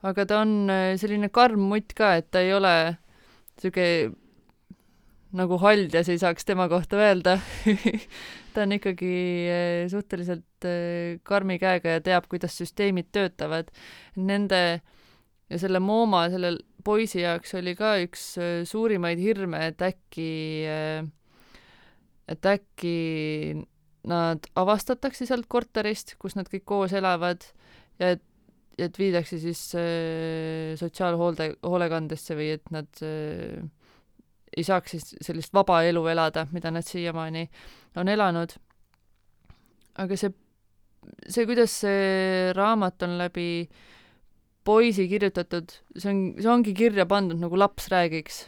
aga ta on äh, selline karm mutt ka, et ta ei ole sihuke nagu haljas ei saaks tema kohta öelda [LAUGHS] ta on ikkagi suhteliselt karmi käega ja teab, kuidas süsteemid töötavad. Nende ja selle Mooma, selle poisi jaoks oli ka üks suurimaid hirme, et äkki äh, et äkki nad avastatakse sealt korterist, kus nad kõik koos elavad ja et, et viidakse siis äh, sotsiaalhoolde, hoolekandesse või et nad äh, ei saaks siis sellist vaba elu elada, mida nad siiamaani on elanud. aga see, see, kuidas see raamat on läbi poisi kirjutatud, see on, see ongi kirja pandud nagu laps räägiks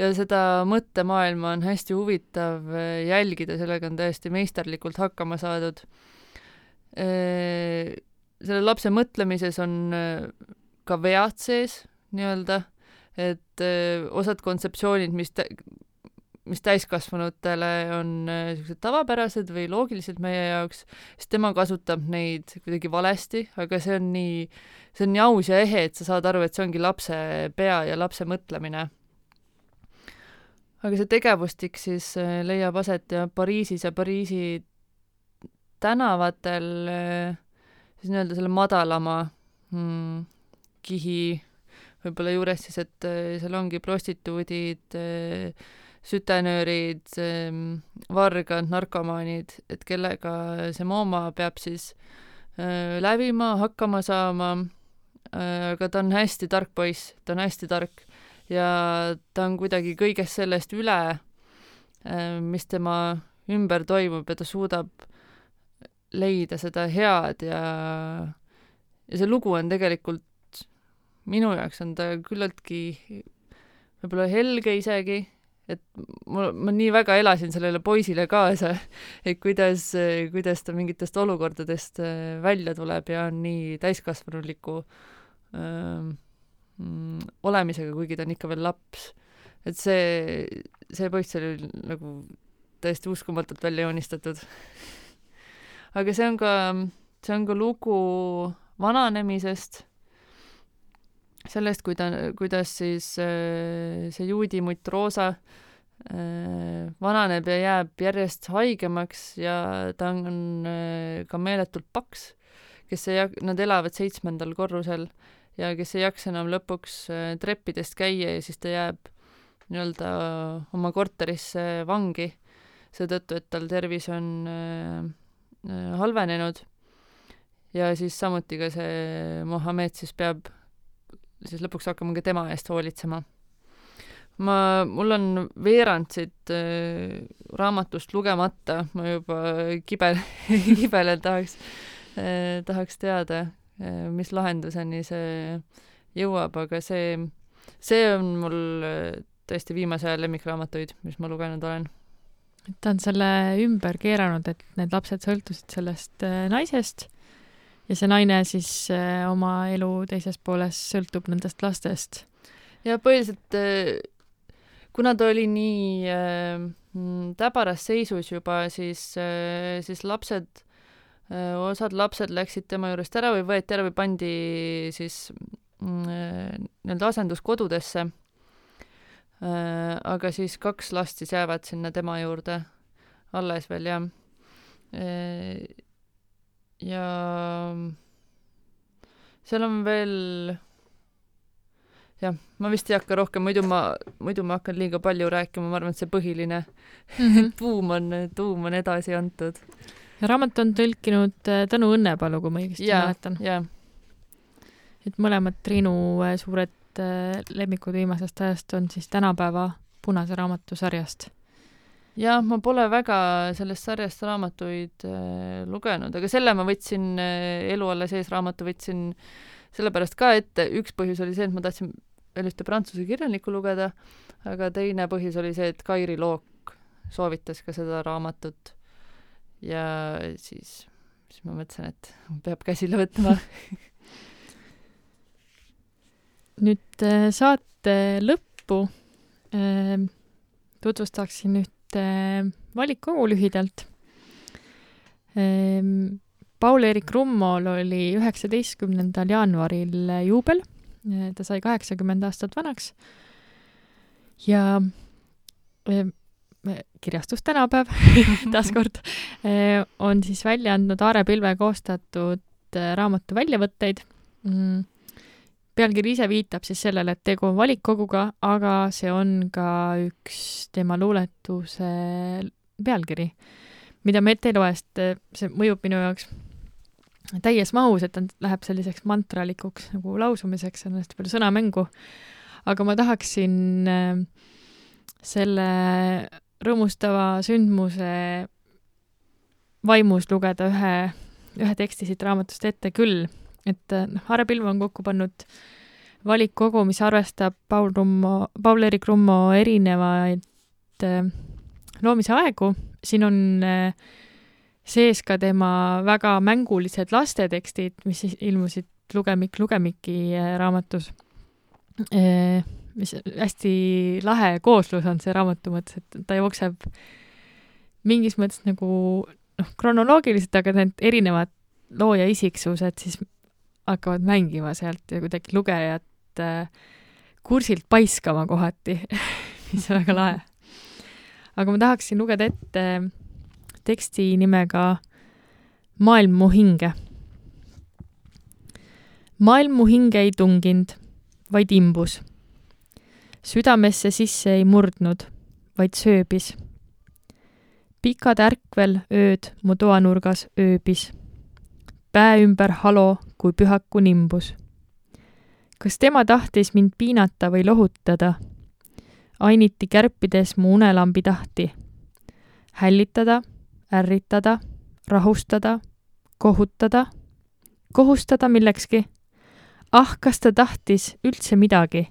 ja seda mõttemaailma on hästi huvitav äh, jälgida, sellega on täiesti meisterlikult hakkama saadud. Äh, selle lapse mõtlemises on äh, ka vead sees nii-öelda, et osad kontseptsioonid, mis tä-, mis täiskasvanutele on niisugused tavapärased või loogilised meie jaoks, siis tema kasutab neid kuidagi valesti, aga see on nii, see on nii aus ja ehe, et sa saad aru, et see ongi lapse pea ja lapse mõtlemine aga see tegevustik siis äh, leiab aset ja Pariisis ja Pariisi tänavatel äh, siis nii-öelda selle madalama mm, kihi võib-olla juures siis, et äh, seal ongi prostituudid, sütenöörid, vargad, narkomaanid, et kellega see Mooma peab siis lävima, hakkama saama, aga ta on hästi tark poiss, ta on hästi tark ja ta on kuidagi kõigest sellest üle, äh, mis tema ümber toimub ja ta suudab leida seda head ja, ja see lugu on tegelikult, minu jaoks on ta küllaltki võib-olla helge isegi, et ma, ma nii väga elasin sellele poisile kaasa, et kuidas, kuidas ta mingitest olukordadest äh, välja tuleb ja on nii täiskasvanuliku öö, ähm, mm, olemisega, kuigi ta on ikka veel laps. et see, see poiss oli nagu täiesti uskumatult välja joonistatud. aga see on ka, see on ka lugu vananemisest, sellest, kuida-, kuidas siis äh, see juudimutt Roosa äh, vananeb ja jääb järjest haigemaks ja ta on äh, ka meeletult paks, kes ei nad elavad seitsmendal korrusel ja kes ei jaksa enam lõpuks treppidest käia ja siis ta jääb nii-öelda oma korterisse vangi seetõttu, et tal tervis on äh, halvenenud ja siis samuti ka see Mohammed siis peab siis lõpuks hakkama ka tema eest hoolitsema. ma, mul on veerand siit äh, raamatust lugemata, ma juba kibel [LAUGHS] kibelen tahaks äh,, tahaks teada äh,, mis lahenduseni see jõuab, aga see, see on mul äh, tõesti viimase aja lemmikraamatuid, mis ma lugenud olen ta on selle ümber keeranud, et need lapsed sõltusid sellest äh, naisest ja see naine siis äh, oma elu teises pooles sõltub nendest lastest. ja põhiliselt äh, kuna ta oli nii äh, täbaras seisus juba, siis äh,, siis lapsed äh,, osad lapsed läksid tema juurest ära või võeti ära või pandi siis mm, nii-öelda asenduskodudesse Äh, aga siis kaks last siis jäävad sinna tema juurde alles veel, jah. Äh, ja seal on veel jah, ma vist ei hakka rohkem, muidu ma, muidu ma hakkan liiga palju rääkima, ma arvan, et see põhiline mm -hmm. [LAUGHS] tuum on, tuum on edasi antud. Raamat on tõlkinud äh, Tõnu Õnnepalu, kui ma õigesti mäletan. et mõlemad Triinu suured et äh, lemmikud viimasest ajast on siis tänapäeva Punase raamatu sarjast. jah, ma pole väga sellest sarjast raamatuid äh, lugenud, aga selle ma võtsin äh,, Elu alla sees raamatu võtsin sellepärast ka ette, üks põhjus oli see, et ma tahtsin veel ühte prantsuse kirjanikku lugeda, aga teine põhjus oli see, et Kairi Look soovitas ka seda raamatut. Ja siis, siis ma mõtlesin, et peab käsile võtma. [LAUGHS] Nüüd äh, saate lõppu äh, tutvustaksin ühte äh, valikkogu lühidalt. Paul-Eerik Rummol oli üheksateistkümnendal jaanuaril juubel, ta sai kaheksakümmend aastat vanaks. Ja kirjastus Tänapäev [LAUGHS] taaskord on siis välja andnud Aare Pilve koostatud raamatu väljavõtteid mm pealkiri ise viitab siis sellele, et tegu on valikkoguga, aga see on ka üks tema luuletuse pealkiri, mida ma ette ei loe, sest see mõjub minu jaoks täies mahus, et ta läheb selliseks mantralikuks nagu lausumiseks, on hästi palju sõnamängu. aga ma tahaksin äh, selle rõõmustava sündmuse vaimus lugeda ühe, ühe teksti siit raamatust ette küll. Et äh, noh, Are Pilv on kokku pannud valikkogu, mis arvestab Paul Rummo, Paul-Eerik Rummo erinevaid äh, loomise aegu, siin on äh, sees ka tema väga mängulised lastetekstid, mis ilmusid Lugemik Lugemiki raamatus mis hästi lahe kooslus on see raamatu mõttes, et ta jookseb mingis mõttes nagu noh, kronoloogiliselt, aga need erinevad looja isiksused siis hakkavad mängima sealt ja kuidagi lugejat äh, kursilt paiskama kohati [LAUGHS] mis on väga lahe. aga ma tahaksin lugeda ette teksti nimega Maailm mu hinge. maailm mu hinge ei tunginud, vaid imbus. Südamesse sisse ei murdnud, vaid sööbis. pikad ärkvel ööd mu toanurgas ööbis päe ümber halo kui pühaku nimbus. kas tema tahtis mind piinata või lohutada? ainiti kärpides mu unelambi tahti. hällitada, ärritada, rahustada, kohutada, kohustada millekski. ah, kas ta tahtis üldse midagi?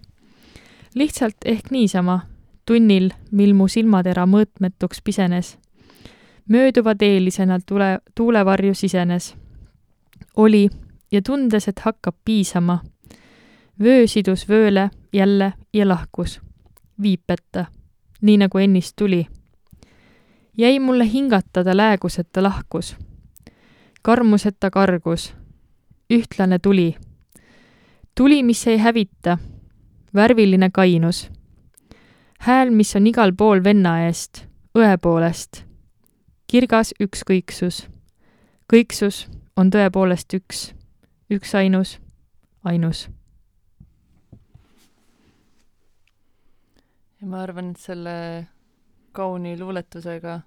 Lihtsalt ehk niisama, tunnil, mil mu silmatera mõõtmetuks pisenes. mööduva teelisena tule, tuulevarju sisenes oli ja tundes, et hakkab piisama. vöö sidus vööle jälle ja lahkus, viipeta, nii nagu ennist tuli. jäi mulle hingata ta läägus, et ta lahkus. karmuseta kargus, ühtlane tuli. tuli, mis ei hävita, värviline kainus. hääl, mis on igal pool venna eest, õe poolest. kirgas ükskõiksus. kõiksus on tõepoolest üks, üksainus, ainus ja ma arvan, et selle kauni luuletusega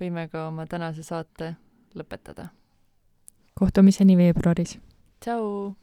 võime ka oma tänase saate lõpetada. kohtumiseni veebruaris. tšau!